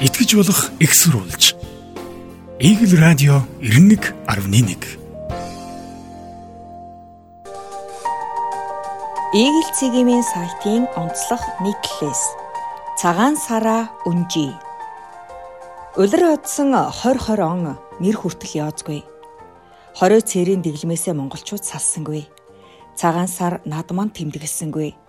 итгэж болох экссурулж. Игэл радио 91.1 Игэл цэгийн сайтын онцлог нийтлэлээс цагаан сараа үнжи. Улир одсон 2020 он нэр хүртэл яозгүй. 20 цэрийн дэглэмээсээ монголчууд салсангүй. Цагаан сар над ман тэмдэглсэнгүй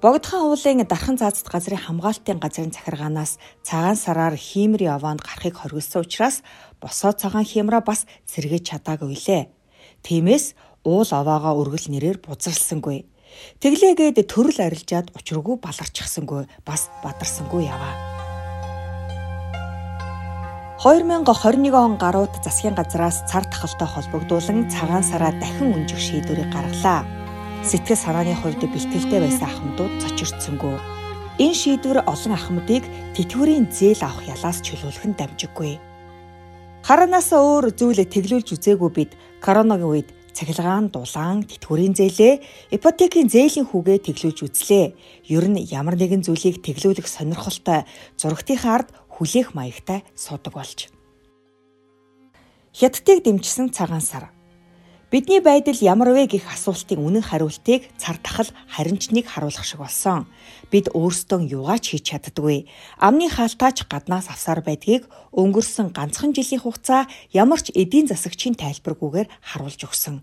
Богдхан уулын дархан заацд газрын хамгаалтын газрын захиргаанаас цагаан сараар хиймэр яванд гарахыг хоригдсан учраас босоо цагаан хиймра бас сэргээж чадаагүй лээ. Тиймээс уул овоогоо өргөл нэрээр бузарлсангүй. Тэглээгээд төрөл арилжаад учиргүй баларчихсангүй бас бадарсангүй яваа. 2021 он гарууд засгийн газраас цар тахалтай холбогдуулан цагаан сараа дахин өнжих шийдвэрийг гаргалаа сэтгэл санааны хувьд бэлтгэлтэй байсан ахмадууд цочирдсангүй. Энэ шийдвэр олон ахмадыг тэтгэврийн зээл авах ялаас чөлөөлөх нь дамжиггүй. Харанаас өөр зүйлээ тэглүүлж үзээгүй бид коронагийн үед цахилгаан дулаан тэтгэврийн зээлээ ипотекийн зээлийн хүүгээ тэглүүлж үзлээ. Ер нь ямар нэгэн зүйлийг тэглүүлэх сонирхолтой зургтынхаа ард хүлээх маягтай суудаг болж. Хятадыг дэмжсэн цагаан сар Бидний байдал ямар вэ гэх асуултын үнэн хариултыг цар тахал харимчныг харуулах шиг болсон. Бид өөрсдөө юугаач хийж чаддаггүй. Амны хаалтаач гаднаас авсаар байдгийг өнгөрсөн ганцхан жилийн хугацаа ямар ч эдийн засагчийн тайлбаргүйгээр харуулж өгсөн.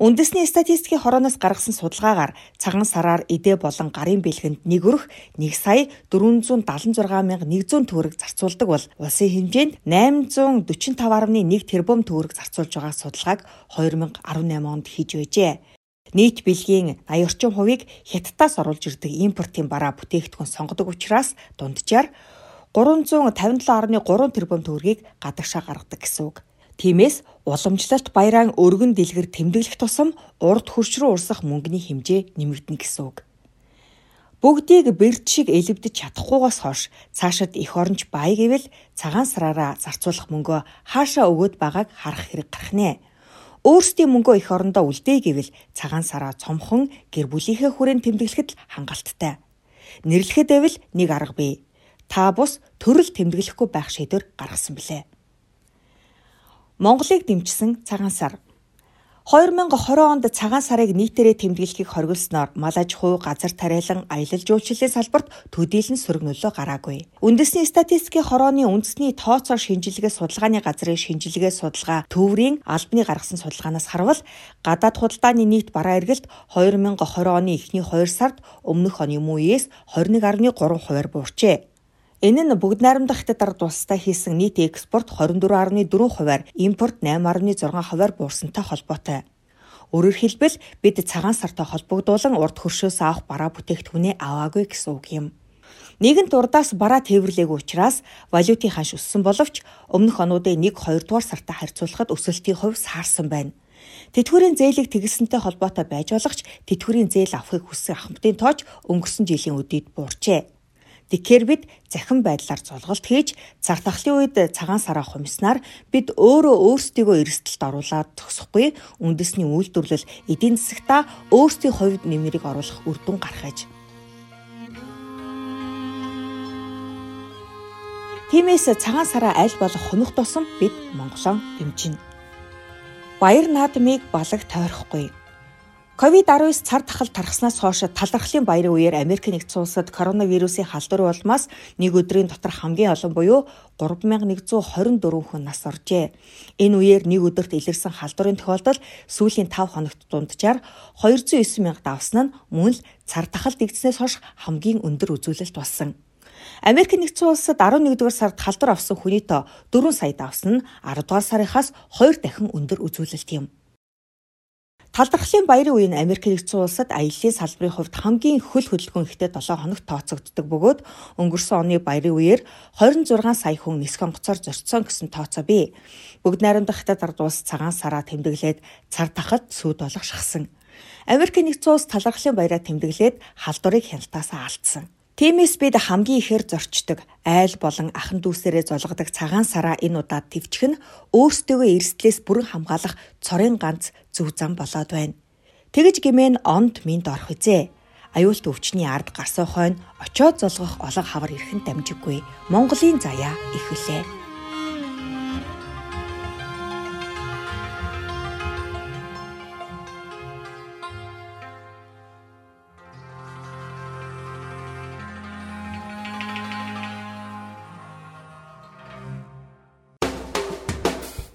Үндэсний статистикийн хорооноос гаргасан судалгаагаар цагаан сараар эдээ болон гарын бэлгэнд нэг өрх 1 сая 476,100 төгрөг зарцуулдаг бол улсын хэмжээнд 845.1 тэрбум төгрөг зарцуулж байгаа судалгааг 2018 онд хийж байжээ. Нийт бэлгийн 80 орчим хувийг хятадаас оруулж ирдэг импортын бараа бүтээгдэхүүн сонгодог учраас дунджаар 357.3 тэрбум төгрөгийг гадагшаа гаргадаг гэсэн үг. Тиймээс уламжлалт баяраан өргөн дэлгэр тэмдэглэх тусам урд хурц руу урсах мөнгөний хэмжээ нэмэгдэнэ гэсэн үг. Бүгдийг бэрд шиг элэвдэж чадахгүйгаас хойш цаашид эх оронч бай гэвэл цагаан сараараа зарцуулах мөнгөө хаашаа өгөөд байгааг харах хэрэг гарах нэ. Өөрсдийн мөнгөө эх орондоо үлдээ гэвэл цагаан сараа цомхон гэр бүлийнхээ хүрээнд тэмдэглэхэд хангалттай. Нэрлэхэд байвал нэг арга бий. Та бус төрөл тэмдэглэхгүй байх шийдвэр гаргасан билээ. Монголыг дэмжсэн цагаан сар 2020 онд цагаан сарыг нийтээрээ тэмдэглэхийг хориглосноор мал аж ахуй, газар тариалан, аялал жуулчлалын салбарт төдийлөн сөрөг нөлөө гараагүй. Үндэсний статистикийн хорооны үндэсний тооцоо шинжилгээ судалгааны газрын шинжилгээ судалгаа төврийн албаны гаргасан судалгаанаас харвал гадаад худалдааны нийт бараа эргэлт 2020 оны эхний 2 сард өмнөх оны мөн үеэс 21.3 хувиар буурчээ. Энэ нь бүгд найрамдах хятад ард улстай хийсэн нийт экспорт 24.4 хувиар, импорт 8.6 хувиар буурсантай холбоотой. Өөрөөр хэлбэл бид цагаан сартай холбогдуулан урд хөршөөс авах бараа бүтээгдэхүүнээ аваагүй гэсэн үг юм. Нэгэнт урдаас бараа тээвэрлээгүй учраас валютын ханш өссөн боловч өмнөх онуудын 1-2 дугаар сартай харьцуулахад өсөлтийн хувь саарсан байна. Тэтгэврийн зээлийг тэгэлсэнтэй холбоотой байж болох ч тэтгэврийн зээл авахыг хүссэн ахмадын тоож өнгөрсөн жилийн үдийд буурчээ. Тэгэхээр бид захин байдлаар зулгалт хийж цар тахлын үед цагаан сараа хумснаар бид өөрөө өөрсдийгөө эрсдэлд оруулаад зогсохгүй үндэсний үйлдвэрлэл эдийн засагта өөрсдийн хувьд нэмрийг оруулах үр дүн гаргаж. Тиймээс цагаан сараа аль болох хөнөх тусам бид Монголоо дэмжинэ. Баяр наадмыг балаг тойрохгүй Ковид-19 цар тахал тархснаас хойш талархлын баярын үеэр Америк нэгдсэн улсад коронавирусын халдвар улмаас нэг өдрийн дотор хамгийн олон буюу 3124 хүн нас оржээ. Энэ үеэр нэг өдөрт илэрсэн халдварын тохиолдол сүүлийн 5 хоногт дунджаар 209 мянга давсан нь мөн л цар тахал дэгдснээс хойш хамгийн өндөр үзүүлэлт болсон. Америк нэгдсэн улсад 11-р сард халдвар авсан хүний тоо 4 сая давсан нь 10-р сарынхаас 2 дахин өндөр үзүүлэлт юм. Талдархлын баярын үеийн Америк нэгдсэн улсад аяллаа салбарын хувьд хамгийн хөл хөдөлгөөн ихтэй 7 хоногт тооцогддог бөгөөд өнгөрсөн оны баярын үеэр 26 сая хүн нисэх онгоцоор зорцсон гэсэн тооцоо бий. Бүгд найрамдах хятад ард улс цагаан сараа тэмдэглээд цар тахад сүд болох шахсан. Америк нэгдсэн улс талархлын баяраа тэмдэглээд халдварыг хяналтаасаа алдсан. Тиймээс бид хамгийн ихээр зорчдог, айл болон ахан дүүсээрээ золгодог цагаан сараа энэ удаад твчих нь өөрсдөө эрсдлээс бүрэн хамгаалах цорын ганц зөв зам болоод байна. Тэгэж гимэн онд минд орох үзээ. аюулт өвчний ард гарсан хойно очоод золгох олог хавар эрхэнд дамжиггүй Монголын заяа ихвлээ.